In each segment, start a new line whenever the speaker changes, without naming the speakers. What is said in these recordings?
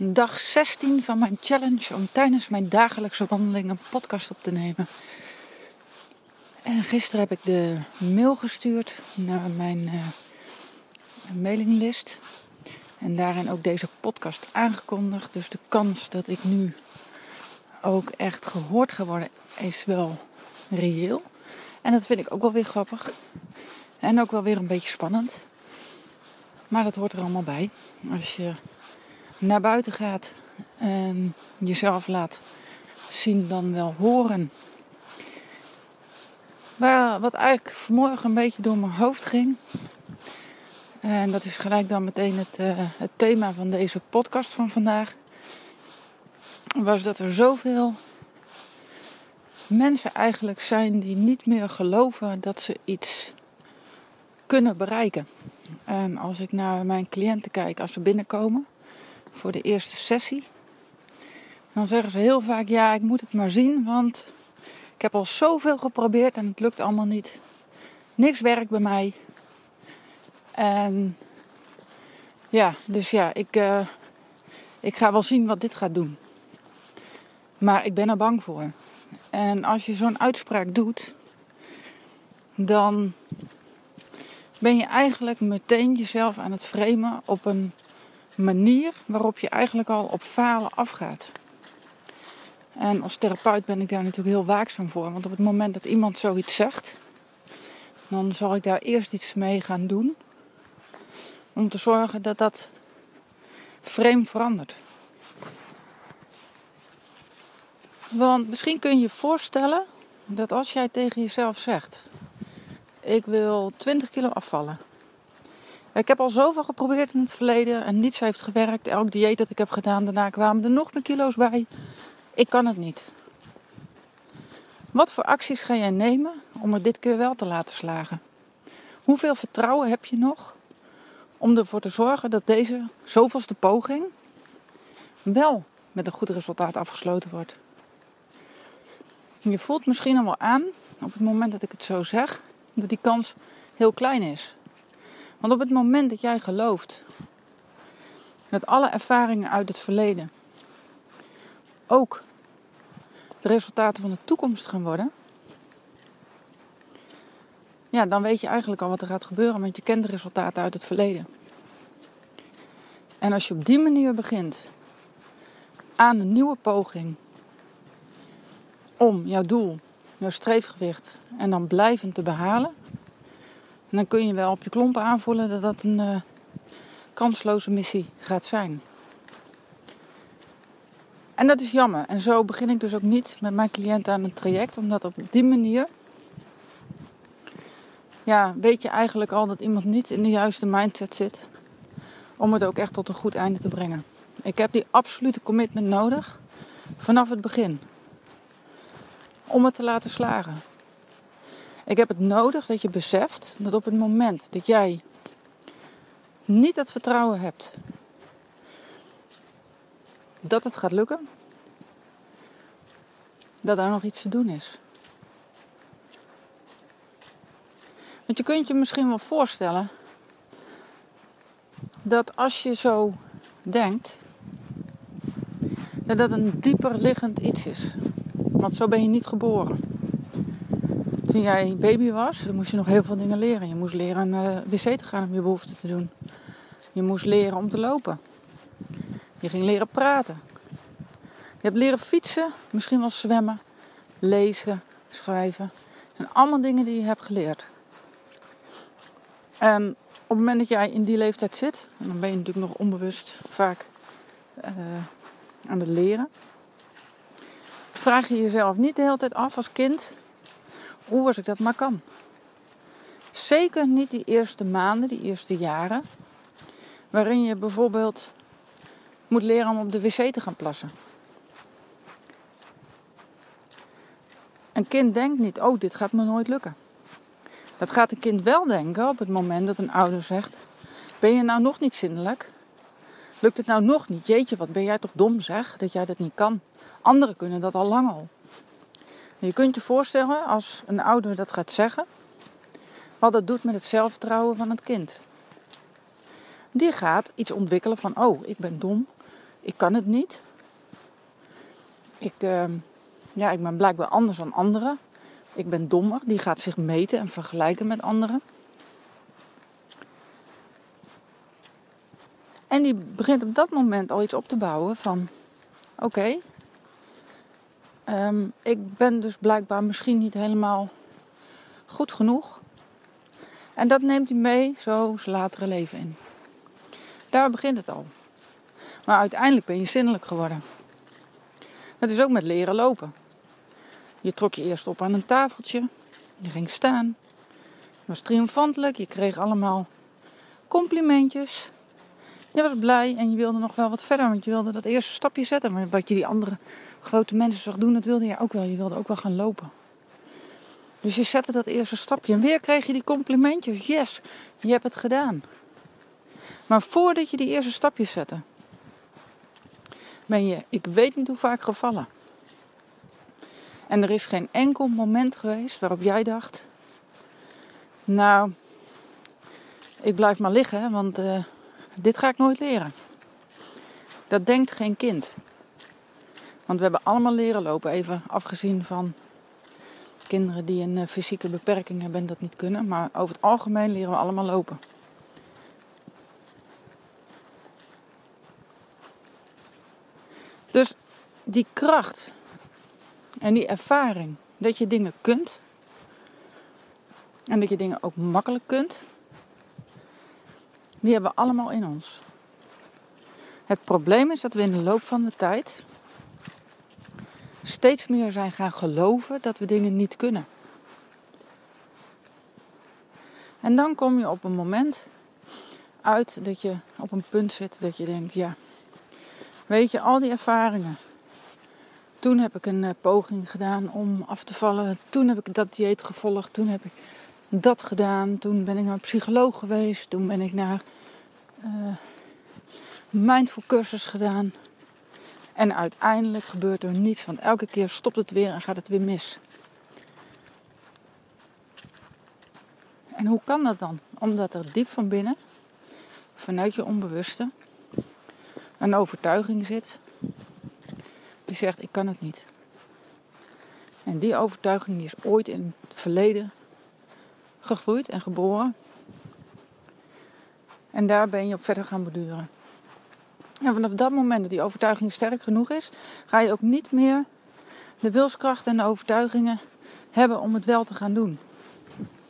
Dag 16 van mijn challenge om tijdens mijn dagelijkse wandeling een podcast op te nemen. En gisteren heb ik de mail gestuurd naar mijn uh, mailinglist. En daarin ook deze podcast aangekondigd. Dus de kans dat ik nu ook echt gehoord ga worden is wel reëel. En dat vind ik ook wel weer grappig. En ook wel weer een beetje spannend. Maar dat hoort er allemaal bij. Als je naar buiten gaat en jezelf laat zien dan wel horen. Maar wat eigenlijk vanmorgen een beetje door mijn hoofd ging. En dat is gelijk dan meteen het, uh, het thema van deze podcast van vandaag. Was dat er zoveel mensen eigenlijk zijn die niet meer geloven dat ze iets kunnen bereiken. En als ik naar mijn cliënten kijk als ze binnenkomen voor de eerste sessie, dan zeggen ze heel vaak: Ja, ik moet het maar zien, want ik heb al zoveel geprobeerd en het lukt allemaal niet. Niks werkt bij mij. En ja, dus ja, ik, uh, ik ga wel zien wat dit gaat doen. Maar ik ben er bang voor. En als je zo'n uitspraak doet, dan ben je eigenlijk meteen jezelf aan het framen op een manier waarop je eigenlijk al op falen afgaat. En als therapeut ben ik daar natuurlijk heel waakzaam voor. Want op het moment dat iemand zoiets zegt, dan zal ik daar eerst iets mee gaan doen. Om te zorgen dat dat frame verandert. Want misschien kun je je voorstellen dat als jij tegen jezelf zegt: Ik wil 20 kilo afvallen. Ik heb al zoveel geprobeerd in het verleden en niets heeft gewerkt. Elk dieet dat ik heb gedaan, daarna kwamen er nog meer kilo's bij. Ik kan het niet. Wat voor acties ga jij nemen om het dit keer wel te laten slagen? Hoeveel vertrouwen heb je nog om ervoor te zorgen dat deze zoveelste poging wel met een goed resultaat afgesloten wordt? Je voelt misschien al wel aan, op het moment dat ik het zo zeg, dat die kans heel klein is. Want op het moment dat jij gelooft dat alle ervaringen uit het verleden ook de resultaten van de toekomst gaan worden, ja, dan weet je eigenlijk al wat er gaat gebeuren, want je kent de resultaten uit het verleden. En als je op die manier begint aan een nieuwe poging om jouw doel, jouw streefgewicht en dan blijvend te behalen, dan kun je wel op je klompen aanvoelen dat dat een uh, kansloze missie gaat zijn. En dat is jammer. En zo begin ik dus ook niet met mijn cliënten aan een traject, omdat op die manier. Ja, weet je eigenlijk al dat iemand niet in de juiste mindset zit om het ook echt tot een goed einde te brengen. Ik heb die absolute commitment nodig vanaf het begin om het te laten slagen. Ik heb het nodig dat je beseft dat op het moment dat jij niet het vertrouwen hebt dat het gaat lukken, dat daar nog iets te doen is. Want je kunt je misschien wel voorstellen dat als je zo denkt, dat dat een dieper liggend iets is. Want zo ben je niet geboren. Toen jij baby was, moest je nog heel veel dingen leren. Je moest leren naar de wc te gaan om je behoeften te doen. Je moest leren om te lopen. Je ging leren praten. Je hebt leren fietsen, misschien wel zwemmen, lezen, schrijven. Dat zijn allemaal dingen die je hebt geleerd. En op het moment dat jij in die leeftijd zit, en dan ben je natuurlijk nog onbewust vaak uh, aan het leren, vraag je jezelf niet de hele tijd af als kind hoe was ik dat maar kan. Zeker niet die eerste maanden, die eerste jaren, waarin je bijvoorbeeld moet leren om op de wc te gaan plassen. Een kind denkt niet, oh, dit gaat me nooit lukken. Dat gaat een kind wel denken op het moment dat een ouder zegt: Ben je nou nog niet zindelijk? Lukt het nou nog niet? Jeetje, wat ben jij toch dom zeg, dat jij dat niet kan. Anderen kunnen dat al lang al. Je kunt je voorstellen als een ouder dat gaat zeggen, wat dat doet met het zelfvertrouwen van het kind. Die gaat iets ontwikkelen van, oh, ik ben dom, ik kan het niet. Ik, ehm, ja, ik ben blijkbaar anders dan anderen. Ik ben dommer. Die gaat zich meten en vergelijken met anderen. En die begint op dat moment al iets op te bouwen van... Oké, ehm, ik ben dus blijkbaar misschien niet helemaal goed genoeg. En dat neemt hij mee zo zijn latere leven in. Daar begint het al. Maar uiteindelijk ben je zinnelijk geworden. Het is ook met leren lopen. Je trok je eerst op aan een tafeltje. Je ging staan. Je was triomfantelijk. Je kreeg allemaal complimentjes. Was blij en je wilde nog wel wat verder. Want je wilde dat eerste stapje zetten. Maar wat je die andere grote mensen zag doen, dat wilde je ook wel. Je wilde ook wel gaan lopen. Dus je zette dat eerste stapje. En weer kreeg je die complimentjes. Yes, je hebt het gedaan. Maar voordat je die eerste stapjes zette, ben je, ik weet niet hoe vaak gevallen. En er is geen enkel moment geweest waarop jij dacht: Nou, ik blijf maar liggen, want uh, dit ga ik nooit leren. Dat denkt geen kind. Want we hebben allemaal leren lopen, even afgezien van kinderen die een uh, fysieke beperking hebben en dat niet kunnen. Maar over het algemeen leren we allemaal lopen. Dus die kracht en die ervaring dat je dingen kunt en dat je dingen ook makkelijk kunt, die hebben we allemaal in ons. Het probleem is dat we in de loop van de tijd steeds meer zijn gaan geloven dat we dingen niet kunnen. En dan kom je op een moment uit dat je op een punt zit dat je denkt, ja, weet je, al die ervaringen. Toen heb ik een uh, poging gedaan om af te vallen. Toen heb ik dat dieet gevolgd. Toen heb ik dat gedaan. Toen ben ik naar een psycholoog geweest. Toen ben ik naar uh, mindful cursus gedaan. En uiteindelijk gebeurt er niets, want elke keer stopt het weer en gaat het weer mis. En hoe kan dat dan? Omdat er diep van binnen, vanuit je onbewuste, een overtuiging zit die zegt: Ik kan het niet. En die overtuiging die is ooit in het verleden gegroeid en geboren. En daar ben je op verder gaan beduren. En vanaf dat moment dat die overtuiging sterk genoeg is, ga je ook niet meer de wilskracht en de overtuigingen hebben om het wel te gaan doen.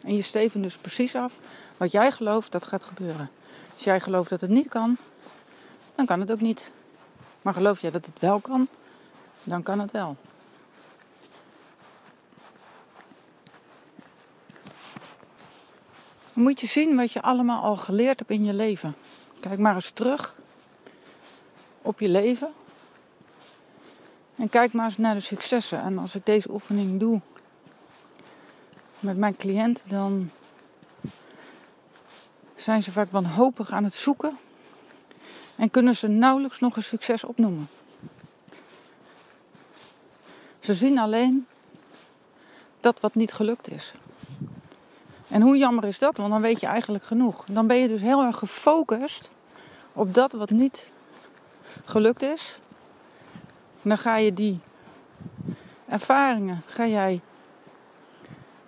En je steven dus precies af wat jij gelooft dat gaat gebeuren. Als jij gelooft dat het niet kan, dan kan het ook niet. Maar geloof jij dat het wel kan, dan kan het wel. Moet je zien wat je allemaal al geleerd hebt in je leven. Kijk maar eens terug op je leven. En kijk maar eens naar de successen. En als ik deze oefening doe met mijn cliënten, dan zijn ze vaak wanhopig aan het zoeken en kunnen ze nauwelijks nog een succes opnoemen. Ze zien alleen dat wat niet gelukt is. En hoe jammer is dat? Want dan weet je eigenlijk genoeg. Dan ben je dus heel erg gefocust op dat wat niet gelukt is. En dan ga je die ervaringen ga jij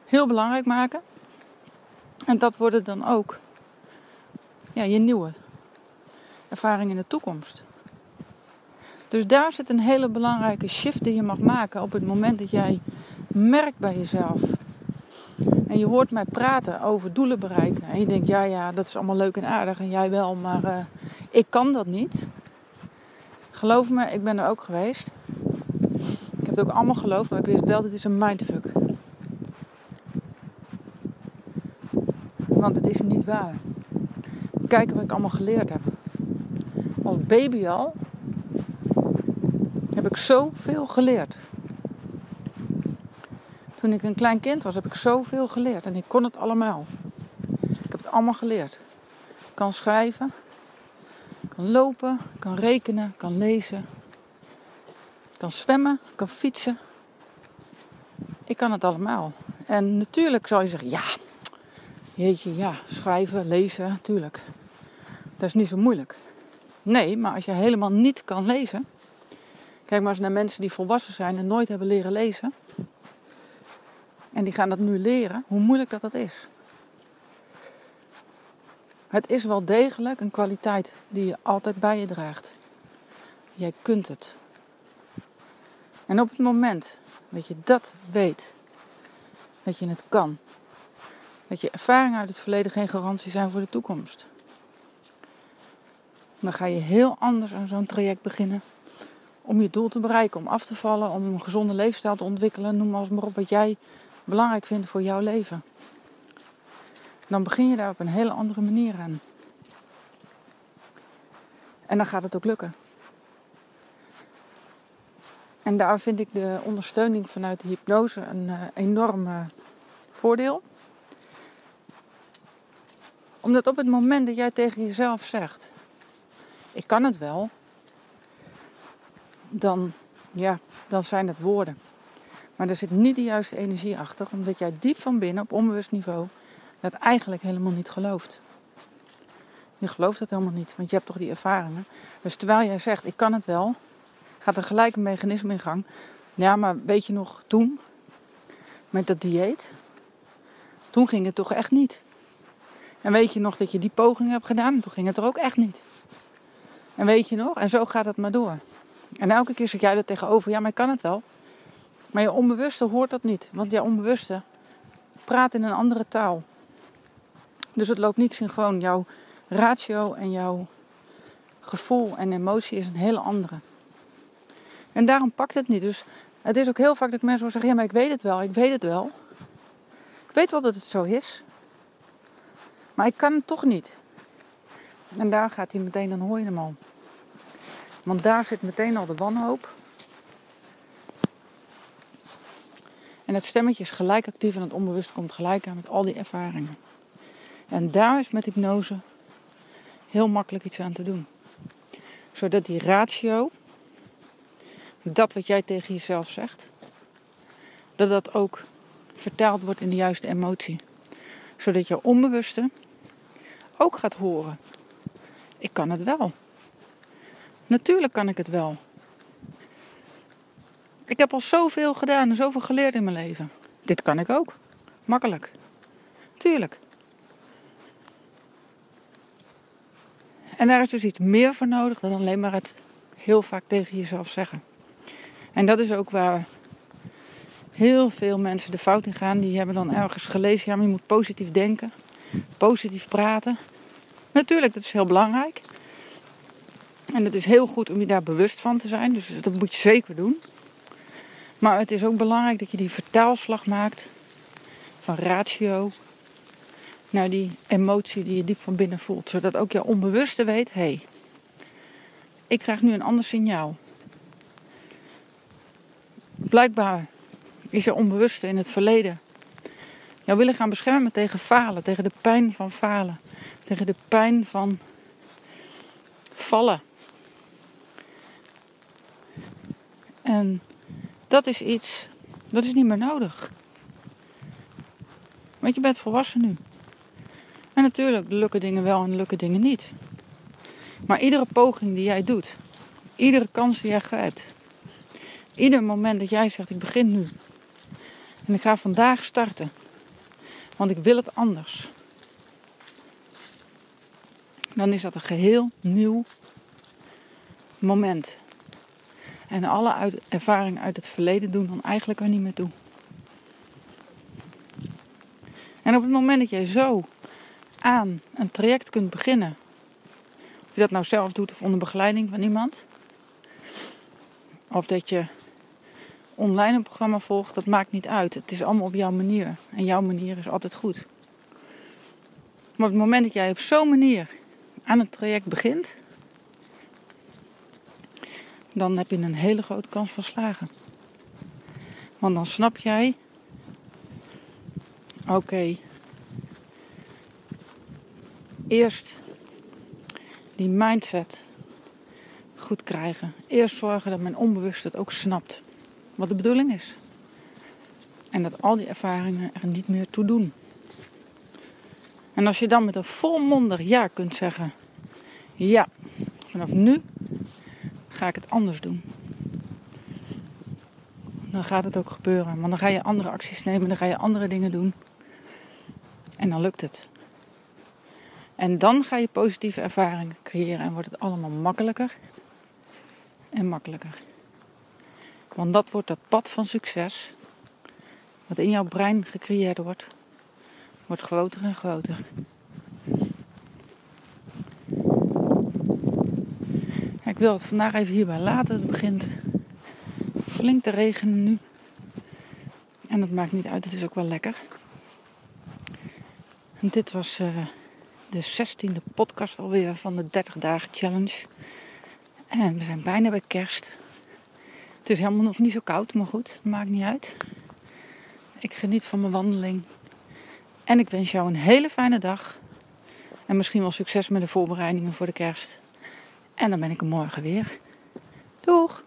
heel belangrijk maken. En dat worden dan ook ja, je nieuwe ervaring in de toekomst. Dus daar zit een hele belangrijke shift die je mag maken op het moment dat jij merkt bij jezelf. En je hoort mij praten over doelen bereiken. En je denkt, ja, ja, dat is allemaal leuk en aardig. En jij wel, maar uh, ik kan dat niet. Geloof me, ik ben er ook geweest. Ik heb het ook allemaal geloofd, maar ik wist wel, dit is een mindfuck. Want het is niet waar. Kijk wat ik allemaal geleerd heb als baby al heb ik zoveel geleerd. Toen ik een klein kind was, heb ik zoveel geleerd en ik kon het allemaal. Ik heb het allemaal geleerd. Ik kan schrijven, kan lopen, kan rekenen, kan lezen, kan zwemmen, kan fietsen. Ik kan het allemaal. En natuurlijk zou je zeggen, ja, jeetje, ja, schrijven, lezen, natuurlijk. Dat is niet zo moeilijk. Nee, maar als je helemaal niet kan lezen. Kijk maar eens naar mensen die volwassen zijn en nooit hebben leren lezen. En die gaan dat nu leren, hoe moeilijk dat dat is. Het is wel degelijk een kwaliteit die je altijd bij je draagt. Jij kunt het. En op het moment dat je dat weet, dat je het kan, dat je ervaringen uit het verleden geen garantie zijn voor de toekomst, dan ga je heel anders aan zo'n traject beginnen om je doel te bereiken, om af te vallen, om een gezonde leefstijl te ontwikkelen, noem maar, maar op wat jij belangrijk vindt voor jouw leven. Dan begin je daar op een hele andere manier aan. En dan gaat het ook lukken. En daar vind ik de ondersteuning vanuit de hypnose een uh, enorm uh, voordeel. Omdat op het moment dat jij tegen jezelf zegt: Ik kan het wel, dan, ja, dan zijn het woorden. Maar er zit niet de juiste energie achter, omdat jij diep van binnen op onbewust niveau dat eigenlijk helemaal niet gelooft. Je gelooft het helemaal niet, want je hebt toch die ervaringen. Dus terwijl jij zegt, ik kan het wel, gaat er gelijk een mechanisme in gang. Ja, maar weet je nog, toen, met dat dieet, toen ging het toch echt niet. En weet je nog dat je die poging hebt gedaan, toen ging het er ook echt niet. En weet je nog, en zo gaat het maar door. En elke keer zeg jij er tegenover, ja, maar ik kan het wel. Maar je onbewuste hoort dat niet, want je onbewuste praat in een andere taal. Dus het loopt niet gewoon jouw ratio en jouw gevoel en emotie is een hele andere. En daarom pakt het niet. Dus het is ook heel vaak dat mensen zeggen: Ja, maar ik weet het wel, ik weet het wel. Ik weet wel dat het zo is. Maar ik kan het toch niet. En daar gaat hij meteen, dan hoor je hem al. Want daar zit meteen al de wanhoop. En het stemmetje is gelijk actief en het onbewust komt gelijk aan met al die ervaringen. En daar is met hypnose heel makkelijk iets aan te doen. Zodat die ratio, dat wat jij tegen jezelf zegt, dat dat ook vertaald wordt in de juiste emotie. Zodat je onbewuste ook gaat horen. Ik kan het wel. Natuurlijk kan ik het wel. Ik heb al zoveel gedaan en zoveel geleerd in mijn leven. Dit kan ik ook. Makkelijk. Tuurlijk. En daar is dus iets meer voor nodig dan alleen maar het heel vaak tegen jezelf zeggen. En dat is ook waar heel veel mensen de fout in gaan. Die hebben dan ergens gelezen, ja, maar je moet positief denken, positief praten. Natuurlijk, dat is heel belangrijk. En het is heel goed om je daar bewust van te zijn, dus dat moet je zeker doen. Maar het is ook belangrijk dat je die vertaalslag maakt van ratio naar die emotie die je diep van binnen voelt. Zodat ook je onbewuste weet, hé, hey, ik krijg nu een ander signaal. Blijkbaar is er onbewuste in het verleden jou willen gaan beschermen tegen falen, tegen de pijn van falen, tegen de pijn van vallen. En dat is iets, dat is niet meer nodig. Want je bent volwassen nu. En natuurlijk lukken dingen wel en lukken dingen niet. Maar iedere poging die jij doet, iedere kans die jij grijpt, ieder moment dat jij zegt ik begin nu en ik ga vandaag starten, want ik wil het anders, dan is dat een geheel nieuw moment. En alle uit, ervaringen uit het verleden doen dan eigenlijk er niet meer toe. En op het moment dat jij zo aan een traject kunt beginnen. Of je dat nou zelf doet of onder begeleiding van iemand. Of dat je online een programma volgt, dat maakt niet uit. Het is allemaal op jouw manier. En jouw manier is altijd goed. Maar op het moment dat jij op zo'n manier aan een traject begint, dan heb je een hele grote kans van slagen. Want dan snap jij, oké, eerst die mindset goed krijgen. Eerst zorgen dat mijn onbewust het ook snapt wat de bedoeling is. En dat al die ervaringen er niet meer toe doen. En als je dan met een volmondig ja kunt zeggen: Ja, vanaf nu ga ik het anders doen. Dan gaat het ook gebeuren. Want dan ga je andere acties nemen, dan ga je andere dingen doen. En dan lukt het. En dan ga je positieve ervaringen creëren en wordt het allemaal makkelijker en makkelijker. Want dat wordt het pad van succes, wat in jouw brein gecreëerd wordt, wordt groter en groter. Wil het vandaag even hierbij laten. Het begint flink te regenen nu. En dat maakt niet uit, het is ook wel lekker. Dit was uh, de 16e podcast alweer van de 30 dagen challenge. En we zijn bijna bij kerst. Het is helemaal nog niet zo koud, maar goed, maakt niet uit. Ik geniet van mijn wandeling. En ik wens jou een hele fijne dag. En misschien wel succes met de voorbereidingen voor de kerst. En dan ben ik er morgen weer. Doeg!